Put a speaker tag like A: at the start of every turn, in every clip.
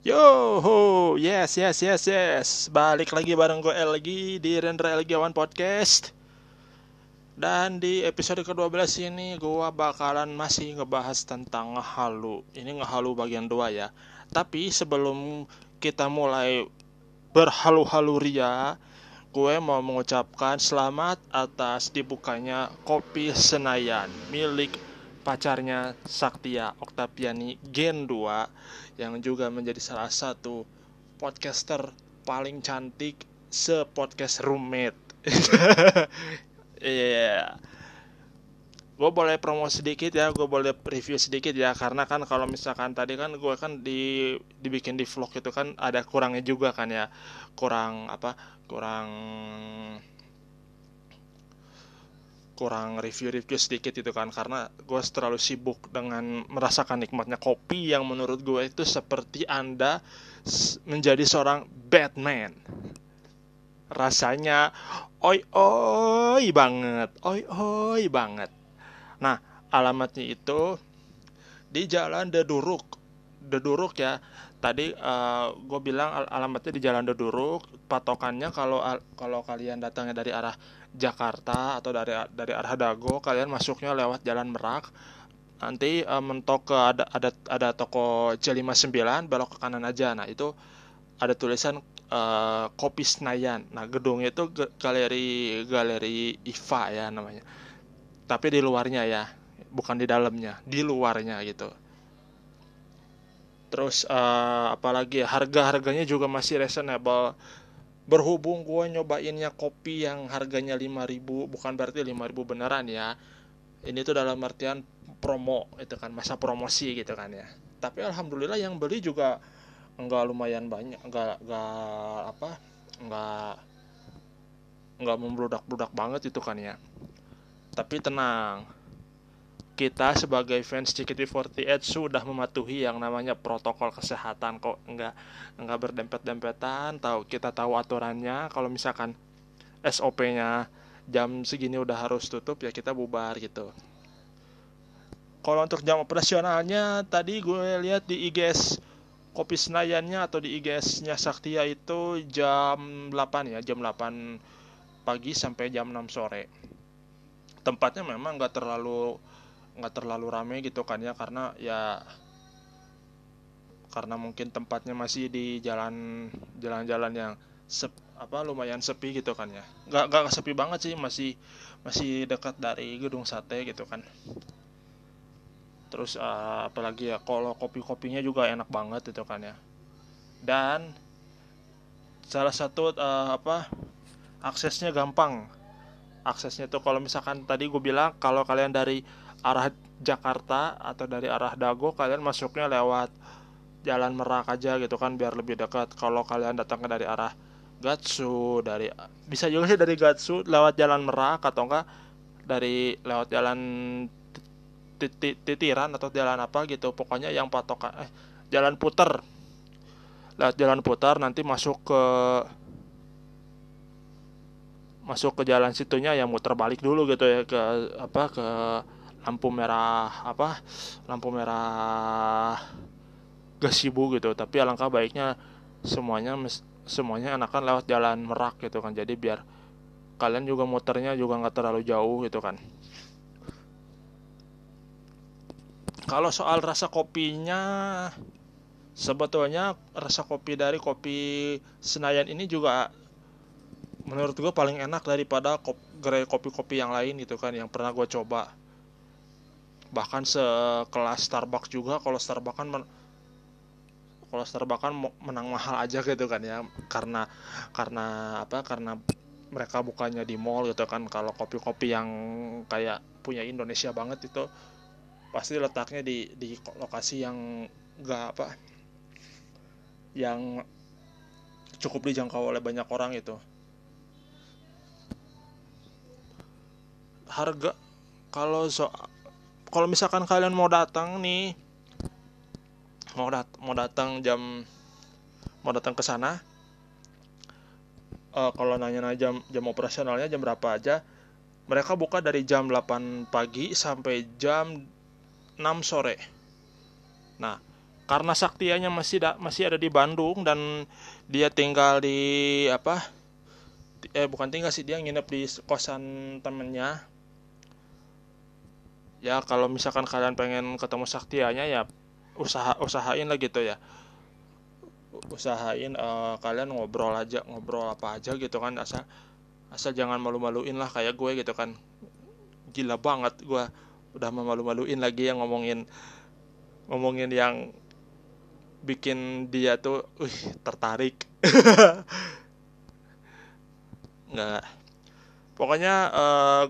A: Yo, ho, yes, yes, yes, yes. Balik lagi bareng gue lagi di Rendra Elgiawan Podcast. Dan di episode ke-12 ini gue bakalan masih ngebahas tentang ngehalu. Ini ngehalu bagian 2 ya. Tapi sebelum kita mulai berhalu-halu ria, gue mau mengucapkan selamat atas dibukanya Kopi Senayan milik pacarnya Saktia Oktaviani Gen 2 yang juga menjadi salah satu podcaster paling cantik se-podcast roommate. Iya. yeah. Gue boleh promo sedikit ya, gue boleh review sedikit ya, karena kan kalau misalkan tadi kan gue kan di dibikin di vlog itu kan ada kurangnya juga kan ya, kurang apa, kurang kurang review-review sedikit itu kan karena gue terlalu sibuk dengan merasakan nikmatnya. Kopi yang menurut gue itu seperti anda menjadi seorang Batman. Rasanya oi oi banget oi oi banget. Nah alamatnya itu di jalan Deduruk. Deduruk ya tadi uh, gue bilang al alamatnya di jalan Deduruk patokannya kalau kalau kalian datangnya dari arah Jakarta atau dari dari arah Dago kalian masuknya lewat jalan Merak nanti uh, mentok ke ada ada ada toko C59 belok ke kanan aja nah itu ada tulisan uh, Kopi Senayan. Nah, gedungnya itu galeri galeri IFA ya namanya. Tapi di luarnya ya, bukan di dalamnya, di luarnya gitu. Terus uh, apalagi harga-harganya juga masih reasonable. Berhubung gue nyobainnya kopi yang harganya 5000 bukan berarti 5000 beneran ya. Ini tuh dalam artian promo itu kan masa promosi gitu kan ya. Tapi alhamdulillah yang beli juga enggak lumayan banyak enggak enggak apa enggak enggak membludak-bludak banget itu kan ya tapi tenang kita sebagai fans JKT48 sudah mematuhi yang namanya protokol kesehatan kok. Enggak enggak berdempet-dempetan tahu kita tahu aturannya. Kalau misalkan SOP-nya jam segini udah harus tutup ya kita bubar gitu. Kalau untuk jam operasionalnya tadi gue lihat di IGS kopi Senayannya atau di IGS-nya Saktia itu jam 8 ya, jam 8 pagi sampai jam 6 sore. Tempatnya memang nggak terlalu nggak terlalu rame gitu kan ya karena ya karena mungkin tempatnya masih di jalan jalan-jalan yang sep, apa lumayan sepi gitu kan ya. Nggak nggak sepi banget sih masih masih dekat dari gedung sate gitu kan. Terus uh, apalagi ya kalau kopi-kopinya juga enak banget itu kan ya. Dan salah satu uh, apa aksesnya gampang. Aksesnya itu kalau misalkan tadi gue bilang kalau kalian dari arah Jakarta atau dari arah Dago kalian masuknya lewat jalan Merak aja gitu kan biar lebih dekat. Kalau kalian datangnya dari arah Gatsu dari bisa juga sih dari Gatsu lewat jalan Merak atau enggak dari lewat jalan titiran atau jalan apa gitu. Pokoknya yang patokan eh jalan putar lewat jalan putar nanti masuk ke masuk ke jalan situnya yang muter balik dulu gitu ya ke apa ke lampu merah apa lampu merah gasibu gitu. Tapi alangkah baiknya semuanya semuanya enakan lewat jalan merak gitu kan. Jadi biar kalian juga muternya juga nggak terlalu jauh gitu kan. Kalau soal rasa kopinya sebetulnya rasa kopi dari kopi Senayan ini juga menurut gue paling enak daripada gerai kopi-kopi yang lain gitu kan yang pernah gue coba bahkan sekelas Starbucks juga kalau Starbucks kan kalau Starbucks kan menang mahal aja gitu kan ya. Karena karena apa karena mereka bukannya di mall gitu kan. Kalau kopi-kopi yang kayak punya Indonesia banget itu pasti letaknya di di lokasi yang enggak apa yang cukup dijangkau oleh banyak orang itu. Harga kalau so kalau misalkan kalian mau datang nih mau dat mau datang jam mau datang ke sana uh, kalau nanya jam jam operasionalnya jam berapa aja mereka buka dari jam 8 pagi sampai jam 6 sore. Nah, karena saktianya masih da, masih ada di Bandung dan dia tinggal di apa eh bukan tinggal sih dia nginep di kosan temennya ya kalau misalkan kalian pengen ketemu saktianya ya usaha usahain lah gitu ya. Usahain uh, kalian ngobrol aja ngobrol apa aja gitu kan. Asal asal jangan malu-maluin lah kayak gue gitu kan. Gila banget gue udah memalu-maluin lagi yang ngomongin ngomongin yang bikin dia tuh uh tertarik. Nggak. Pokoknya uh,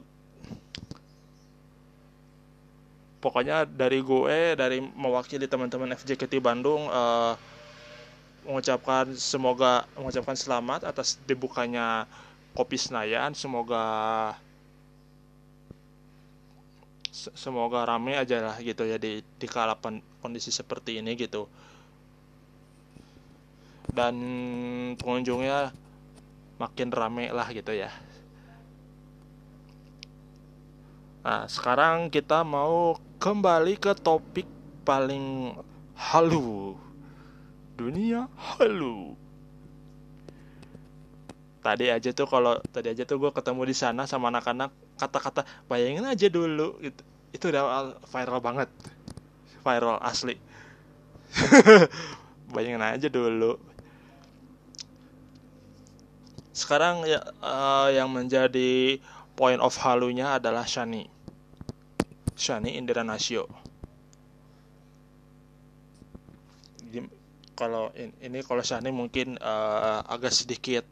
A: pokoknya dari gue dari mewakili teman-teman FJKT Bandung uh, mengucapkan semoga mengucapkan selamat atas dibukanya Kopi Senayan. Semoga semoga rame aja lah gitu ya di di kala kondisi seperti ini gitu. Dan pengunjungnya makin rame lah gitu ya. Nah sekarang kita mau kembali ke topik paling halu. Dunia halu. Tadi aja tuh kalau tadi aja tuh gue ketemu di sana sama anak-anak kata-kata bayangin aja dulu gitu. Itu udah viral banget. Viral asli. Bayangin aja dulu. Sekarang ya uh, yang menjadi point of halunya adalah Shani Shani Indira Nasio. Kalau ini kalau Shani mungkin uh, agak sedikit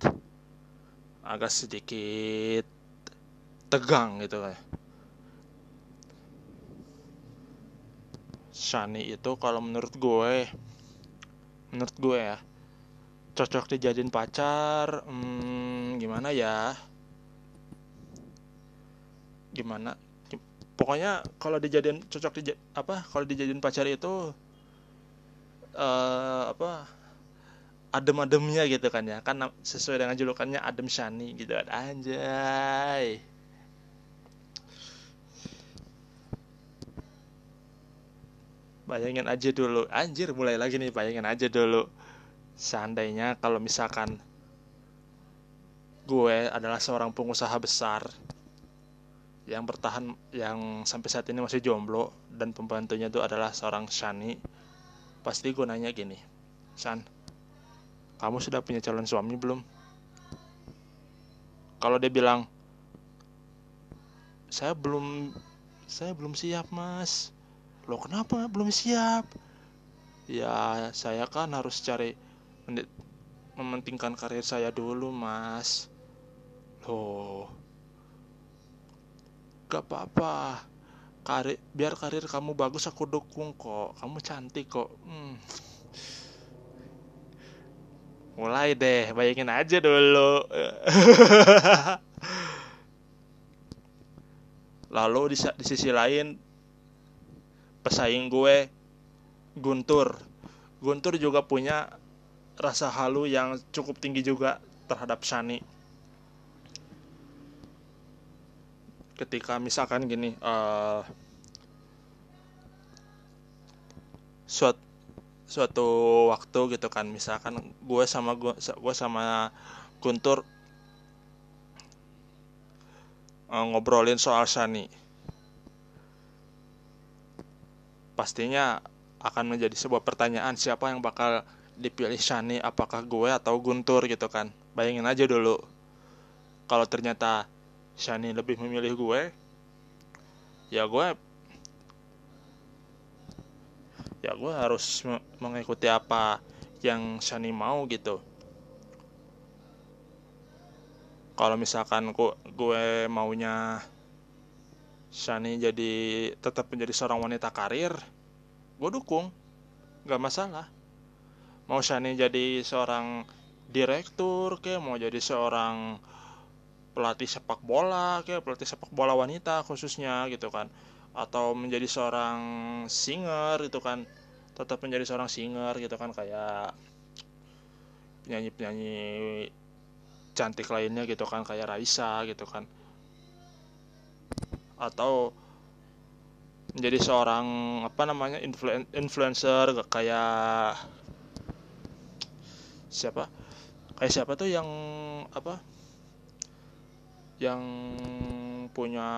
A: agak sedikit tegang gitu kayak Shani itu kalau menurut gue menurut gue ya cocok dijadiin pacar hmm, gimana ya? Gimana pokoknya kalau dijadiin cocok di apa kalau dijadiin pacar itu uh, apa adem-ademnya gitu kan ya. Kan sesuai dengan julukannya adem shani gitu kan. Anjay. Bayangin aja dulu. Anjir mulai lagi nih bayangin aja dulu. Seandainya kalau misalkan gue adalah seorang pengusaha besar yang bertahan yang sampai saat ini masih jomblo dan pembantunya itu adalah seorang Shani. Pasti gue nanya gini San kamu sudah punya calon suami belum? Kalau dia bilang saya belum saya belum siap mas. Lo kenapa? Belum siap? Ya saya kan harus cari mementingkan karir saya dulu mas. Loh gak apa-apa. Karir biar karir kamu bagus aku dukung kok. Kamu cantik kok. Hmm. mulai deh bayangin aja dulu. Lalu di, di sisi lain pesaing gue Guntur. Guntur juga punya rasa halu yang cukup tinggi juga terhadap Shani ketika misalkan gini uh, suatu suatu waktu gitu kan misalkan gue sama gue gue sama Guntur uh, ngobrolin soal Shani. Pastinya akan menjadi sebuah pertanyaan siapa yang bakal dipilih Shani? Apakah gue atau Guntur gitu kan? Bayangin aja dulu. Kalau ternyata Shani lebih memilih gue ya gue ya gue harus mengikuti apa yang Shani mau gitu. Kalau misalkan gue, maunya Shani jadi tetap menjadi seorang wanita karir gue dukung gak masalah. Mau Shani jadi seorang direktur ke mau jadi seorang pelatih sepak bola ke pelatih sepak bola wanita khususnya gitu kan. Atau menjadi seorang singer gitu kan. Tetap menjadi seorang singer gitu kan kayak penyanyi-penyanyi cantik lainnya gitu kan kayak Raisa gitu kan. Atau menjadi seorang apa namanya influen influencer kayak siapa? Kayak siapa tuh yang apa yang punya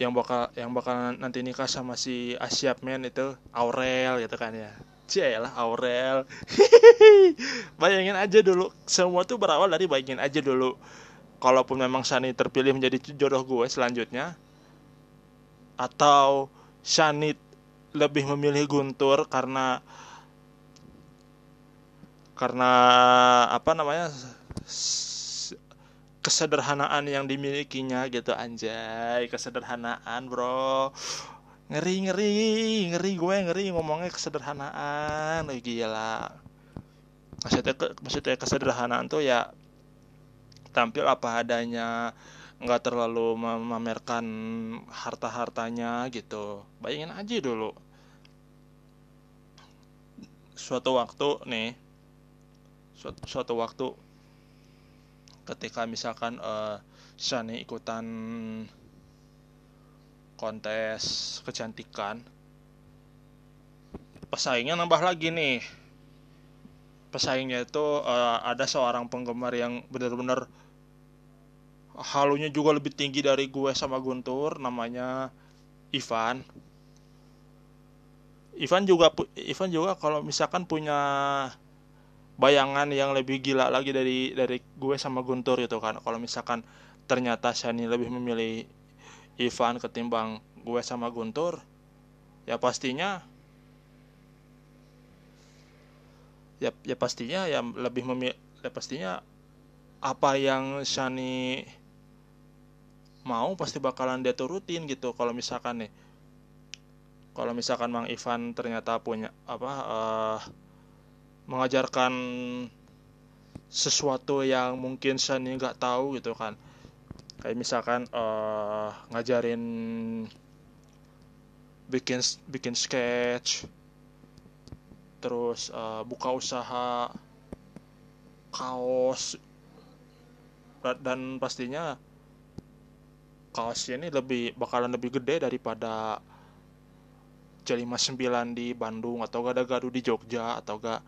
A: yang bakal yang bakal nanti nikah sama si Asyap Men itu Aurel gitu kan ya. Lah Aurel. Bayangin aja dulu semua tuh berawal dari bayangin aja dulu. Kalaupun memang Shani terpilih menjadi jodoh gue selanjutnya atau Shani lebih memilih Guntur karena karena apa namanya kesederhanaan yang dimilikinya gitu anjay kesederhanaan bro. Ngeri ngeri ngeri gue ngeri ngomongnya kesederhanaan. Oh, gila. Maksudnya maksudnya kesederhanaan tuh ya tampil apa adanya nggak terlalu memamerkan harta hartanya gitu. Bayangin aja dulu. Suatu waktu nih suatu, suatu waktu ketika misalkan uh, Shani ikutan kontes kecantikan pesaingnya nambah lagi nih. Pesaingnya itu uh, ada seorang penggemar yang benar-benar halunya juga lebih tinggi dari gue sama Guntur namanya Ivan. Ivan juga Ivan juga kalau misalkan punya bayangan yang lebih gila lagi dari dari gue sama Guntur gitu kan. Kalau misalkan ternyata Shani lebih memilih Ivan ketimbang gue sama Guntur ya pastinya ya ya pastinya ya lebih memilih ya pastinya apa yang Shani mau pasti bakalan dia turutin gitu. Kalau misalkan nih kalau misalkan Mang Ivan ternyata punya apa uh, mengajarkan sesuatu yang mungkin Shani nggak tahu gitu kan. Kayak misalkan uh, ngajarin bikin bikin sketch terus uh, buka usaha kaos dan pastinya kaosnya ini lebih bakalan lebih gede daripada J59 di Bandung atau gada-gadu di Jogja atau gak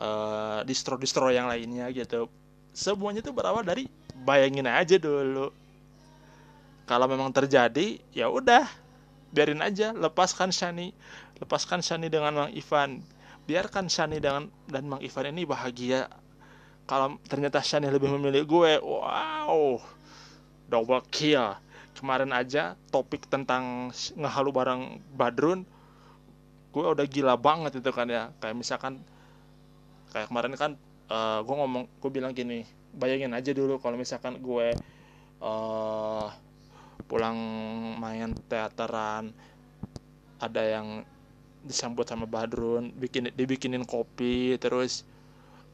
A: uh, distro-distro yang lainnya gitu. Semuanya tuh berawal dari bayangin aja dulu. Kalau memang terjadi ya udah biarin aja lepaskan Shani. Lepaskan Shani dengan Mang Ivan. Biarkan Shani dengan dan Mang Ivan ini bahagia. Kalau ternyata Shani lebih memilih gue wow double kill. Kemarin aja topik tentang ngehalu barang Badrun gue udah gila banget itu kan ya. Kayak misalkan kayak kemarin kan uh, eh, gue ngomong gue bilang gini bayangin aja dulu kalau misalkan gue uh, pulang main teateran ada yang disambut sama Badrun bikin dibikinin kopi terus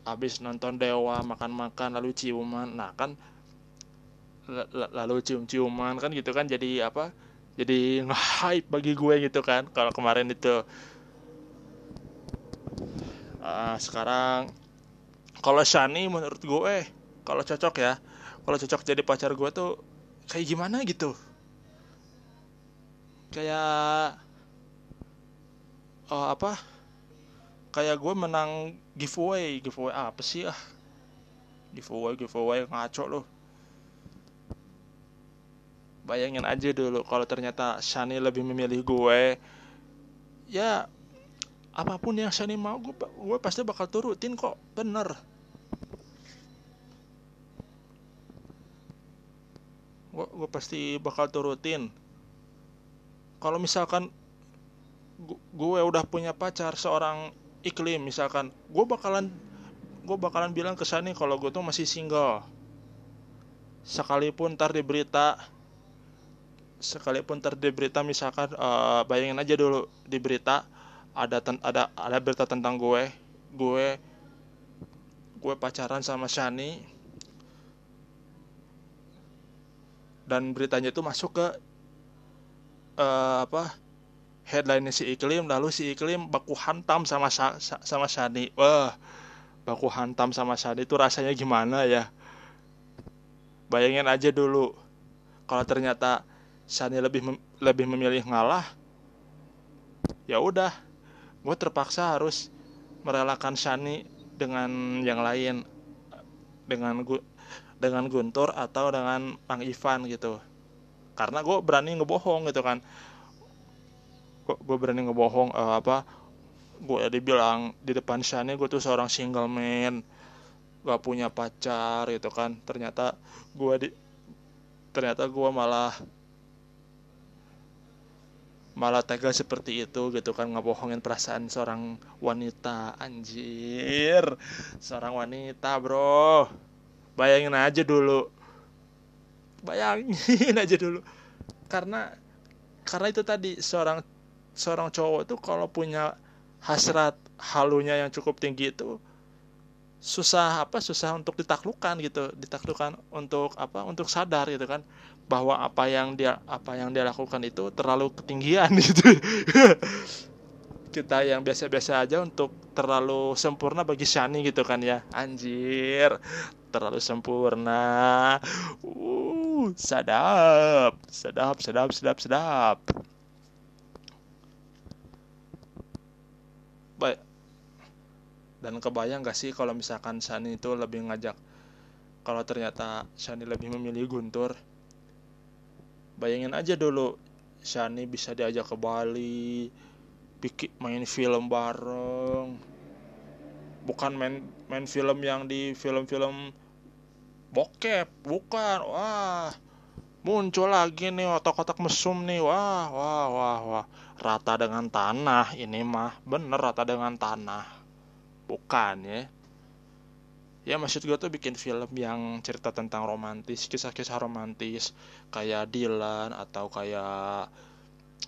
A: habis nonton Dewa makan-makan lalu ciuman. Nah kan lalu cium-ciuman kan gitu kan jadi apa jadi nge-hype bagi gue gitu kan kalau kemarin itu uh, sekarang kalau Shani menurut gue kalau cocok ya kalau cocok jadi pacar gue tuh kayak gimana gitu. Kayak uh, apa? Kayak gue menang giveaway giveaway apa sih ah? Giveaway giveaway ngaco loh bayangin aja dulu kalau ternyata Shani lebih memilih gue ya apa pun yang Shani mau gue gue pasti bakal turutin kok. Bener. Gue, gue pasti bakal turutin. Kalau misalkan gue udah punya pacar seorang iklim misalkan gue bakalan gue bakalan bilang ke Shani kalau gue tuh masih single. Sekalipun ntar di berita sekalipun ntar di berita misalkan uh, bayangin aja dulu di berita ada ten, ada ada berita tentang gue. Gue gue pacaran sama Shani. Dan beritanya itu masuk ke uh, apa headline si Iklim lalu si Iklim baku hantam sama sama Shani. Wah baku hantam sama Shani itu rasanya gimana ya? Bayangin aja dulu kalau ternyata Shani lebih mem lebih memilih ngalah ya udah gue terpaksa harus merelakan Shani dengan yang lain dengan gue dengan Guntur atau dengan Mang Ivan gitu. Karena gue berani ngebohong gitu kan. Gue berani ngebohong uh, apa gue dibilang di depan Shani gue tuh seorang single man gak punya pacar gitu kan. Ternyata gue di ternyata gue malah malah tega seperti itu gitu kan ngebohongin perasaan seorang wanita. Anjir seorang wanita bro. Bayangin aja dulu. Bayangin aja dulu. Karena karena itu tadi seorang seorang cowok tuh kalau punya hasrat halunya yang cukup tinggi itu susah apa susah untuk ditaklukkan gitu. Ditaklukkan untuk apa? Untuk sadar gitu kan bahwa apa yang dia apa yang dia lakukan itu terlalu ketinggian gitu. Kita yang biasa-biasa aja untuk terlalu sempurna bagi Shani gitu kan ya. Anjir terlalu sempurna. Uh sadap sadap sadap sadap sadap. Baik dan kebayang gak sih kalau misalkan Shani itu lebih ngajak kalau ternyata Shani lebih memilih Guntur bayangin aja dulu Shani bisa diajak ke Bali bikin main film bareng. Bukan main main film yang di film-film bokep bukan. Wah muncul lagi nih otak-otak mesum nih. Wah wah wah wah. Rata dengan tanah ini mah bener rata dengan tanah. Bukan ya ya maksud gue tuh bikin film yang cerita tentang romantis kisah-kisah romantis kayak Dylan atau kayak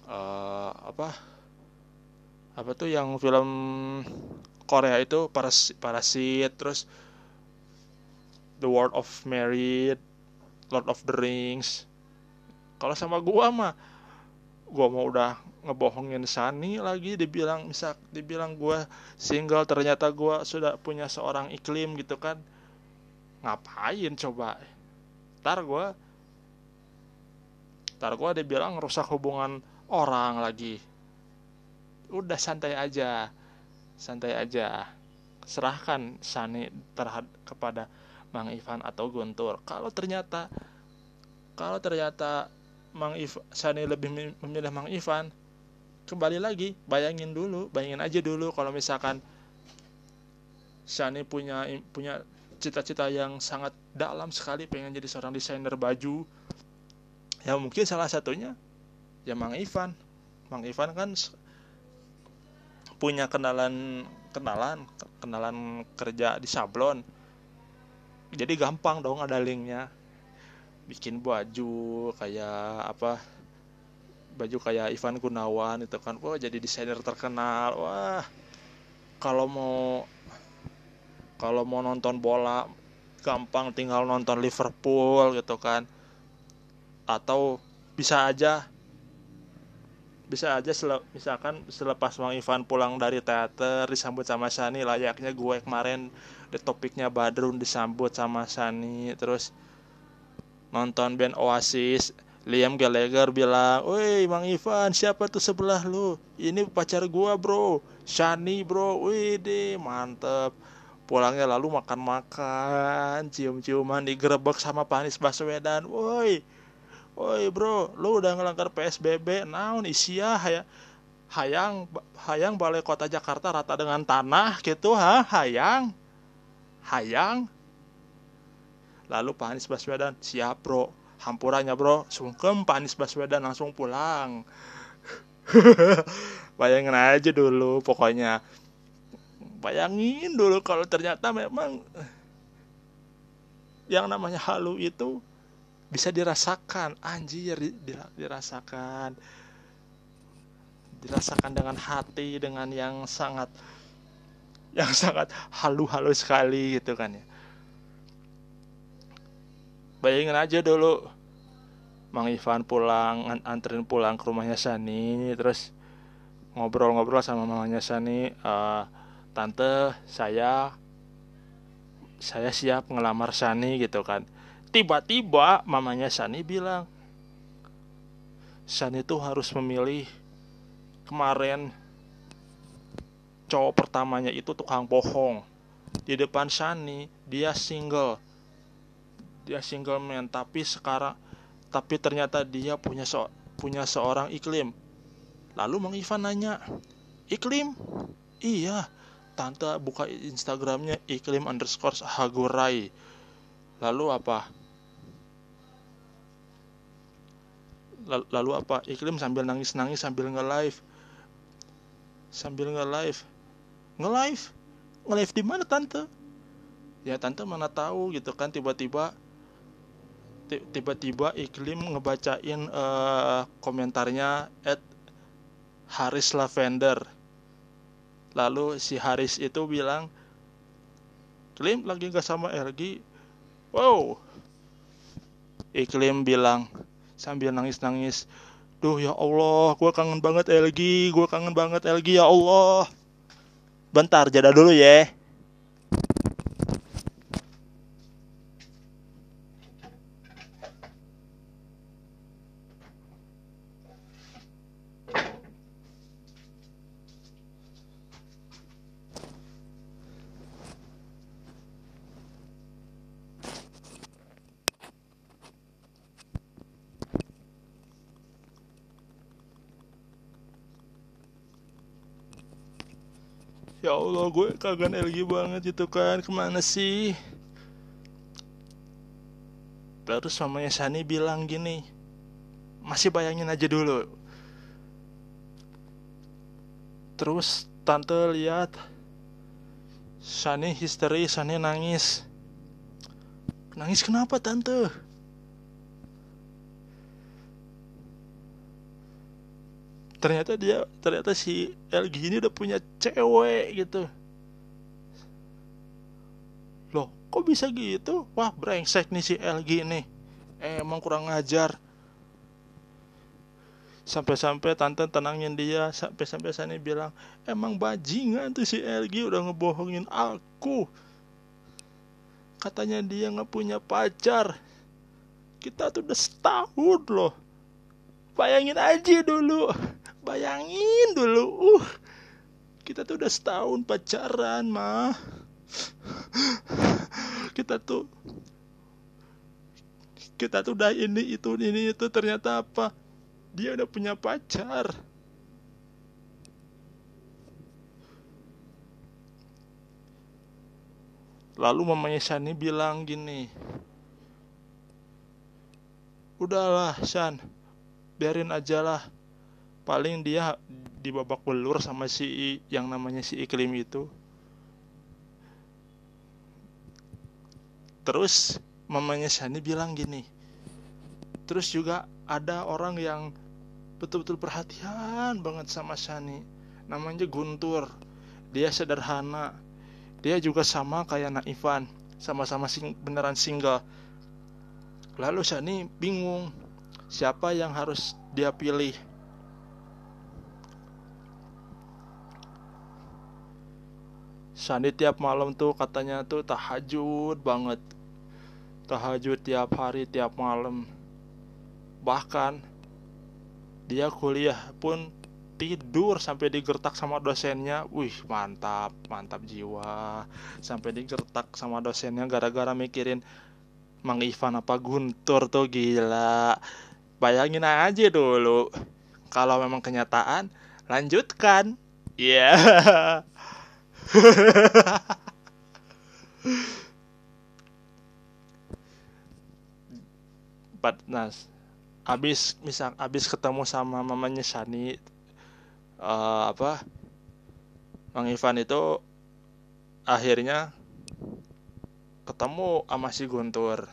A: uh, apa? Apa tuh yang film Korea itu paras parasit terus The World of Married Lord of the Rings. Kalau sama gua mah gua mau udah ngebohongin Sani lagi dibilang misal dibilang gue single ternyata gue sudah punya seorang iklim gitu kan. Ngapain coba? Ntar gue ntar gue dibilang rusak hubungan orang lagi. Udah santai aja santai aja. Serahkan Sani terhadap kepada Mang Ivan atau Guntur. Kalau ternyata kalau ternyata Mang Ivan Sani lebih memilih Mang Ivan. Kembali lagi bayangin dulu bayangin aja dulu kalau misalkan Shani punya punya cita-cita yang sangat dalam sekali pengen jadi seorang desainer baju. Ya mungkin salah satunya ya Mang Ivan. Mang Ivan kan punya kenalan kenalan kenalan kerja di sablon. Jadi gampang dong ada linknya bikin baju kayak apa baju kayak Ivan Gunawan itu kan. Wah jadi desainer terkenal. Wah kalau mau kalau mau nonton bola gampang tinggal nonton Liverpool gitu kan. Atau bisa aja bisa aja sele, misalkan selepas Bang Ivan pulang dari teater disambut sama Sani layaknya gue kemarin di topiknya Badrun disambut sama Sani terus nonton band Oasis Liam Gallagher bilang, "Woi, Mang Ivan, siapa tuh sebelah lu? Ini pacar gua, Bro. Shani, Bro. Wih, deh, mantep." Pulangnya lalu makan-makan, cium-ciuman digerebek sama Panis Baswedan. "Woi, woi, Bro, lu udah ngelanggar PSBB. Naon isia ya? Hayang hayang balai kota Jakarta rata dengan tanah gitu, ha? Hayang. Hayang." Lalu Panis Baswedan, "Siap, Bro." hampurannya bro. Sungkem Pak Anies Baswedan langsung pulang. Bayangin aja dulu pokoknya. Bayangin dulu kalau ternyata memang yang namanya halu itu bisa dirasakan. Anjir dirasakan. Dirasakan dengan hati dengan yang sangat yang sangat halu-halu sekali gitu kan ya bayangin aja dulu. Mang Ivan pulang anterin pulang ke rumahnya Sani terus ngobrol-ngobrol sama mamanya Sani uh, tante saya saya siap ngelamar Sani gitu kan. Tiba-tiba mamanya Sani bilang Shani itu harus memilih kemarin cowok pertamanya itu tukang bohong. Di depan Shani dia single dia single man tapi sekarang tapi ternyata dia punya so, punya seorang iklim. Lalu Mang Ivan nanya iklim? Iya tante buka instagramnya iklim underscore hagurai. Lalu apa? Lalu apa? Iklim sambil nangis nangis sambil nge live sambil nge live nge live nge live di mana tante? Ya tante mana tahu gitu kan tiba-tiba tiba-tiba iklim ngebacain uh, komentarnya at Haris Lavender. Lalu si Haris itu bilang iklim lagi gak sama LG wow. Iklim bilang sambil nangis-nangis Duh ya Allah, gue kangen banget LG, gue kangen banget LG ya Allah. Bentar, jeda dulu ya Allah gue kangen LG banget itu kan. Ke mana sih? Terus mamanya Sani bilang gini masih bayangin aja dulu. Terus tante lihat Sani histeri Sani nangis. Nangis kenapa tante? Ternyata dia ternyata si LG ini udah punya cewek gitu loh kok bisa gitu? Wah brengsek nih si LG ini eh, emang kurang ngajar. Sampai-sampai tante tenangin dia. Sampai-sampai sana bilang emang bajingan tuh si LG udah ngebohongin aku. Katanya dia nggak punya pacar. Kita tuh udah setahun loh. Bayangin aja dulu. Bayangin dulu, uh, kita tuh udah setahun pacaran, mah. Kita tuh kita tuh udah ini itu ini itu ternyata apa? Dia udah punya pacar. Lalu mamanya Shani bilang gini udahlah Shan biarin aja lah. Paling dia di babak belur sama si yang namanya si iklim itu terus mamanya Shani bilang gini terus juga ada orang yang betul-betul perhatian banget sama Shani. Namanya Guntur. Dia sederhana. Dia juga sama kayak Naifan sama-sama sing beneran single. Lalu Shani bingung siapa yang harus dia pilih? Sandi tiap malam tuh katanya tuh tahajud banget tahajud tiap hari tiap malam. Bahkan dia kuliah pun tidur sampai digertak sama dosennya. Wih mantap mantap jiwa. Sampai digertak sama dosennya gara-gara mikirin Mang Ivan apa Guntur tuh gila. Bayangin aja dulu kalau memang kenyataan lanjutkan. Ya yeah. Empat nas abis misal abis ketemu sama mamanya Shani uh, apa Bang Ivan itu akhirnya ketemu sama si Guntur.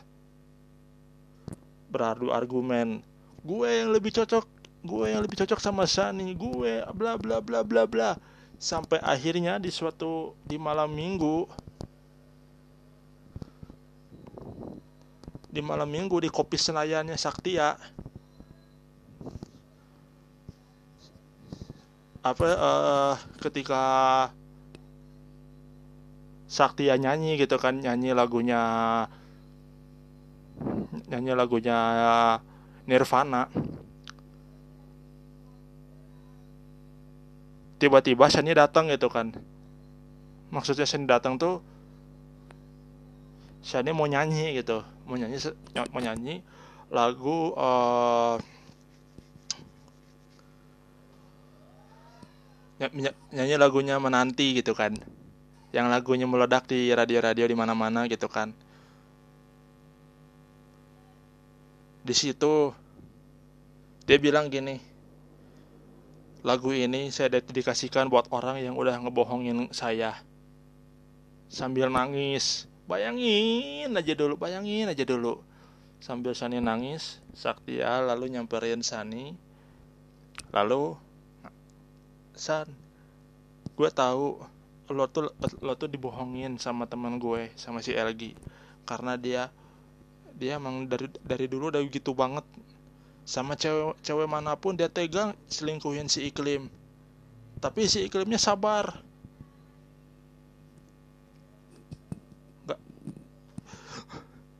A: Beradu argumen gue yang lebih cocok gue yang lebih cocok sama Shani gue bla bla bla bla bla. Sampai akhirnya di suatu di malam minggu di malam minggu di kopi senayannya Saktia. Apa uh, ketika Saktia nyanyi gitu kan nyanyi lagunya nyanyi lagunya Nirvana. Tiba-tiba Seni datang gitu kan. Maksudnya Seni datang tuh seni mau nyanyi gitu mau nyanyi lagu uh, nyanyi lagunya menanti gitu kan. Yang lagunya meledak di radio-radio di mana-mana gitu kan. Di situ dia bilang gini lagu ini saya dedikasikan buat orang yang udah ngebohongin saya. Sambil nangis bayangin aja dulu bayangin aja dulu. Sambil Sani nangis Saktia lalu nyamperin Sani. Lalu San gue tahu lo tuh lo tuh dibohongin sama teman gue sama si Elgi karena dia dia emang dari dari dulu udah gitu banget. Sama cewek cewek mana pun dia tegang selingkuhin si iklim. Tapi si iklimnya sabar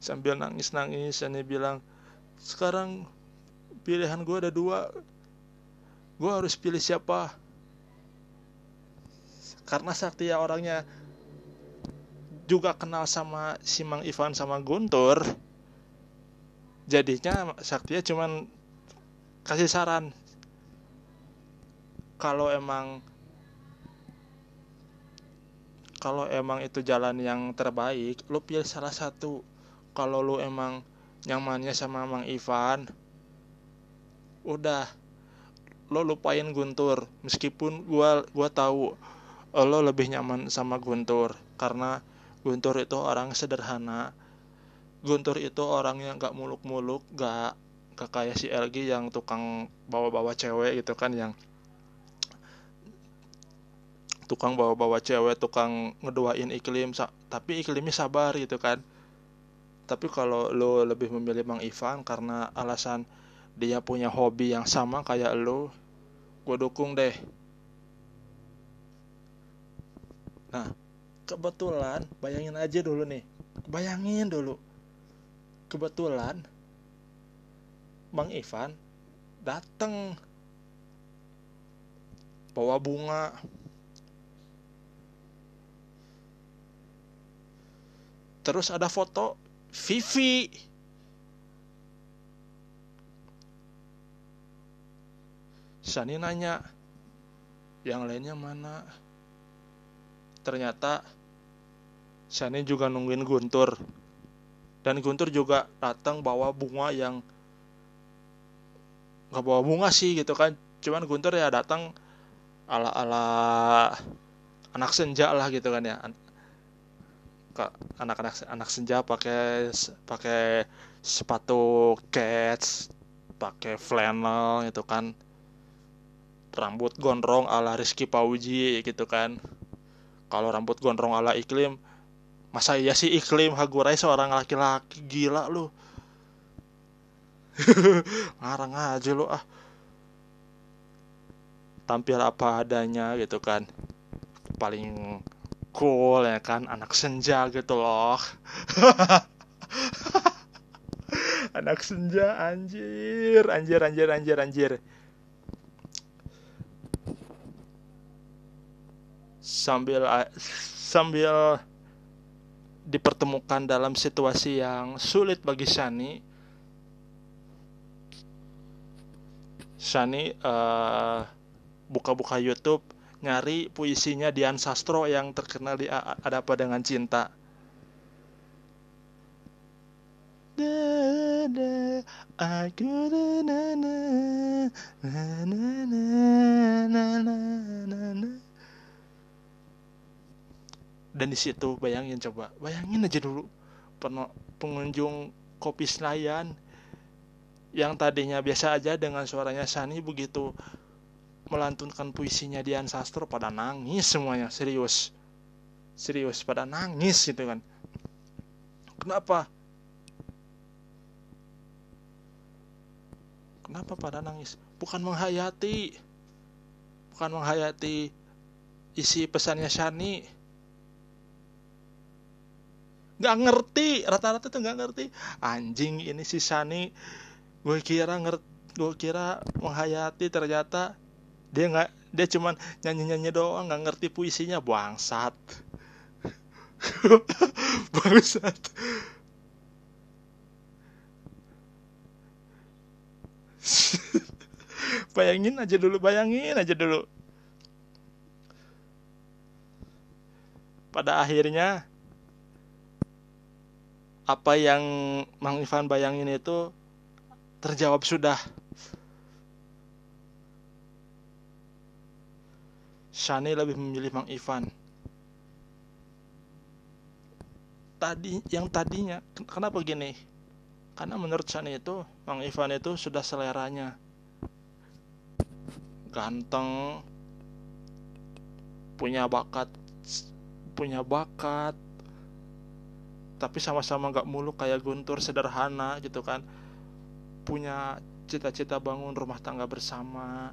A: sambil nangis nangis Sani bilang sekarang pilihan gue ada dua. Gue harus pilih siapa? Karena Saktia orangnya juga kenal sama si Mang Ivan sama Guntur jadinya Saktia cuman kasih saran. Kalau emang kalau emang itu jalan yang terbaik lu pilih salah satu kalau lu emang nyamannya sama Mang Ivan udah lo lupain Guntur. Meskipun gua gua tahu lo lebih nyaman sama Guntur karena Guntur itu orang sederhana. Guntur itu orang yang gak muluk-muluk gak gak kayak si LG yang tukang bawa-bawa cewek gitu kan yang tukang bawa-bawa cewek tukang ngedoain iklim tapi iklimnya sabar gitu kan tapi kalau lo lebih memilih Bang Ivan karena alasan dia punya hobi yang sama kayak lo gue dukung deh Nah, kebetulan bayangin aja dulu nih. Bayangin dulu. Kebetulan Bang Ivan datang bawa bunga terus ada foto Vivi. Sani nanya yang lainnya mana? Ternyata Shani juga nungguin Guntur. Dan Guntur juga datang bawa bunga yang nggak bawa bunga sih gitu kan. Cuman Guntur ya datang ala ala anak senja lah gitu kan ya anak-anak anak senja pakai pakai sepatu cats pakai flannel gitu kan. Rambut gondrong ala Rizky Pauji gitu kan. Kalau rambut gondrong ala iklim masa iya sih iklim? Hagurai seorang laki-laki gila lu. Ngarang aja lu ah. Tampil apa adanya gitu kan. Paling cool ya kan? Anak senja gitu loh. Anak senja anjir anjir anjir anjir anjir. Sambil sambil dipertemukan dalam situasi yang sulit bagi Shani. Shani uh, buka-buka YouTube nyari puisinya Dian Sastro yang terkenal di Ada Apa Dengan Cinta. Dan di situ bayangin coba bayangin aja dulu pengunjung kopi Senayan yang tadinya biasa aja dengan suaranya Sani begitu melantunkan puisinya Dian Sastro pada nangis semuanya serius. Serius pada nangis gitu kan. Kenapa? Kenapa pada nangis? Bukan menghayati. Bukan menghayati isi pesannya Shani. Nggak ngerti rata-rata tuh nggak ngerti. Anjing ini si Sani gue kira ngerti gue kira menghayati ternyata dia nggak dia cuman nyanyi-nyanyi doang nggak ngerti puisinya. Bangsat. Bangsat. Bayangin aja dulu bayangin aja dulu. Pada akhirnya apa yang Mang Ivan bayangin itu terjawab sudah Shani lebih memilih Mang Ivan. Tadi yang tadinya kenapa gini? Karena menurut Shani itu Mang Ivan itu sudah seleranya. Ganteng punya bakat punya bakat tapi sama-sama gak muluk kayak Guntur sederhana gitu kan. Punya cita-cita bangun rumah tangga bersama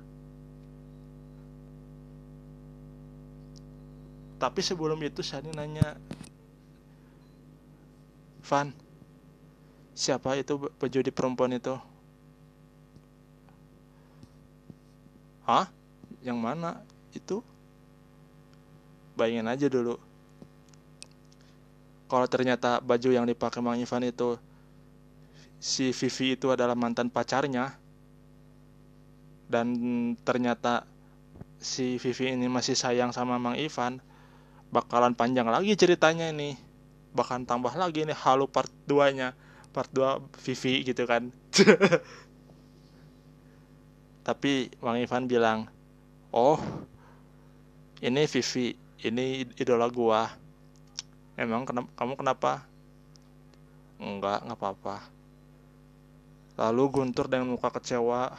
A: tapi sebelum itu Shani nanya Van siapa itu pejudi perempuan itu Hah? Yang mana? Itu? Bayangin aja dulu. Kalau ternyata baju yang dipakai Mang Ivan itu si Vivi itu adalah mantan pacarnya dan ternyata si Vivi ini masih sayang sama Mang Ivan, bakalan panjang lagi ceritanya ini. Bahkan tambah lagi nih halu part 2 nya part 2 Vivi gitu kan. Tapi Mang Ivan bilang oh ini Vivi ini idola gua. Emang kenapa, kamu kenapa? Enggak nggak apa-apa. Lalu Guntur dengan muka kecewa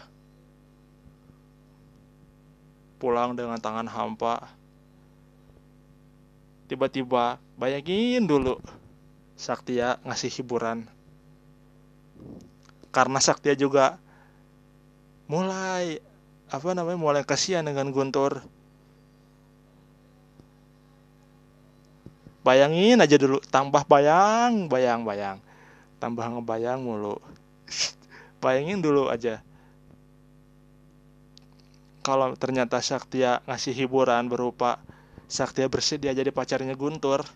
A: pulang dengan tangan hampa tiba-tiba bayangin dulu Saktia ngasih hiburan. Karena Saktia juga mulai apa namanya mulai kasihan dengan Guntur. Bayangin aja dulu tambah bayang bayang bayang. Tambah ngebayang mulu. Bayangin dulu aja. Kalau ternyata Saktia ngasih hiburan berupa Saktia bersedia jadi pacarnya Guntur.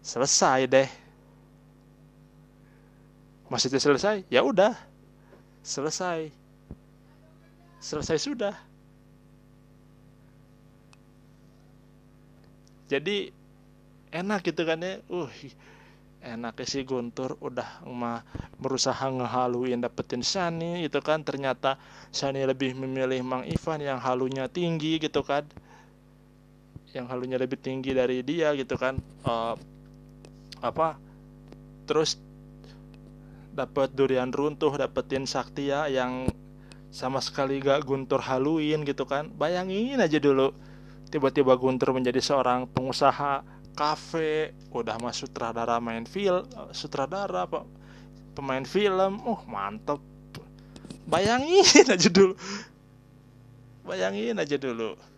A: Selesai deh. Maksudnya selesai? Ya udah. Selesai. Selesai sudah. Jadi enak gitu kan ya. Uh, enaknya si Guntur udah mah berusaha ngehaluin dapetin Shani itu kan ternyata Shani lebih memilih Mang Ivan yang halunya tinggi gitu kan yang halunya lebih tinggi dari dia gitu kan uh, apa terus dapat durian runtuh dapetin Saktia yang sama sekali gak Guntur haluin gitu kan. Bayangin aja dulu tiba-tiba Guntur menjadi seorang pengusaha kafe udah masuk sutradara main film sutradara apa pemain film uh mantep. Bayangin aja dulu. Bayangin aja dulu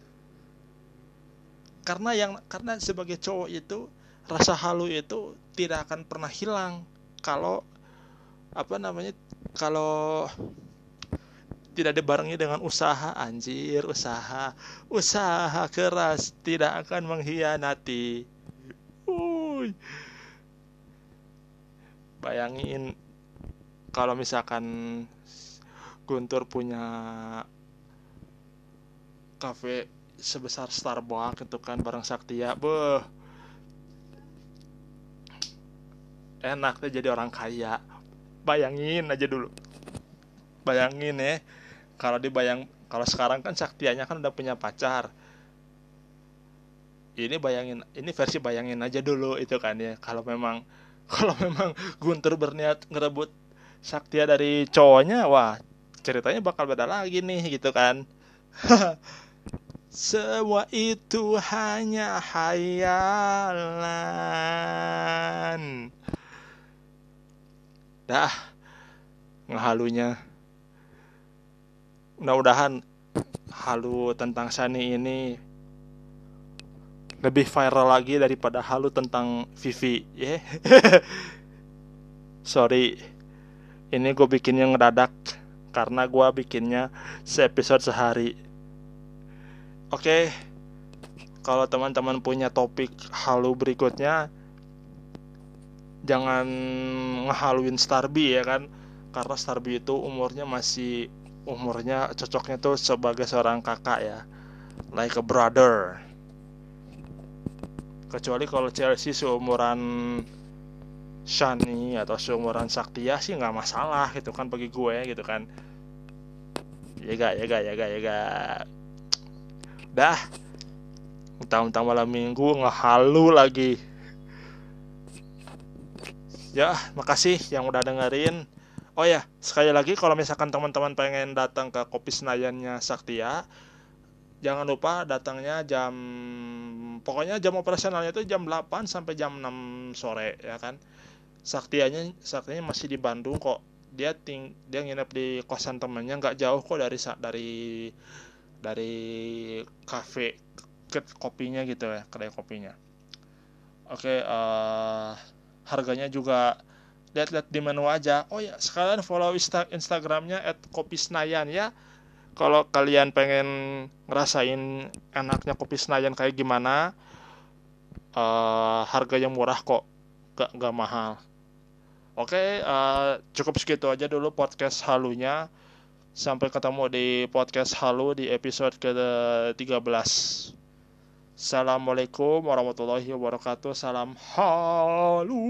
A: karena yang karena sebagai cowok itu rasa halu itu tidak akan pernah hilang. Kalau apa namanya kalau tidak dibarengi dengan usaha anjir usaha. Usaha keras tidak akan mengkhianati. Uy. bayangin kalau misalkan Guntur punya kafe sebesar Starbucks itu kan barang Saktia. Beh enak deh jadi orang kaya. Bayangin aja dulu. Bayangin ya kalau dibayang kalau sekarang kan Saktianya kan udah punya pacar. Ini bayangin ini versi bayangin aja dulu itu kan ya. Kalau memang kalau memang Guntur berniat ngerebut Saktia dari cowoknya wah ceritanya bakal beda lagi nih gitu kan Semua itu hanya hayalan. Dah, ngehalunya. Mudah-mudahan halu tentang Sani ini lebih viral lagi daripada halu tentang Vivi. Yeah? Sorry, ini gue bikinnya ngedadak karena gue bikinnya se episode sehari Oke, kalau teman-teman punya topik halu berikutnya, jangan ngehaluin Starby ya kan, karena Starby itu umurnya masih umurnya cocoknya tuh sebagai seorang kakak ya, like a brother. Kecuali kalau Chelsea seumuran Shani atau seumuran Saktia sih nggak masalah gitu kan bagi gue gitu kan. Ya gak ya gak ya gak ya gak dah. Mentang-mentang malam minggu ngehalu lagi. Ya makasih yang udah dengerin. Oh ya sekali lagi kalau misalkan teman-teman pengen datang ke kopi Senayannya Saktia jangan lupa datangnya jam pokoknya jam operasionalnya itu jam 8 sampai jam 6 sore ya kan? Saktianya Saktianya masih di Bandung kok. Dia ting dia nginep di kosan temannya nggak jauh kok dari dari dari kafe ke kopinya gitu ya kedai kopinya. Oke uh, harganya juga lihat-lihat di menu aja. Oh ya sekalian follow insta instagramnya at kopi senayan ya. Kalau kalian pengen ngerasain enaknya kopi senayan kayak gimana uh, harganya murah kok gak, gak mahal. Oke, uh, cukup segitu aja dulu podcast halunya. Sampai ketemu di podcast halu di episode ke-13. Assalamualaikum warahmatullahi wabarakatuh. Salam halu.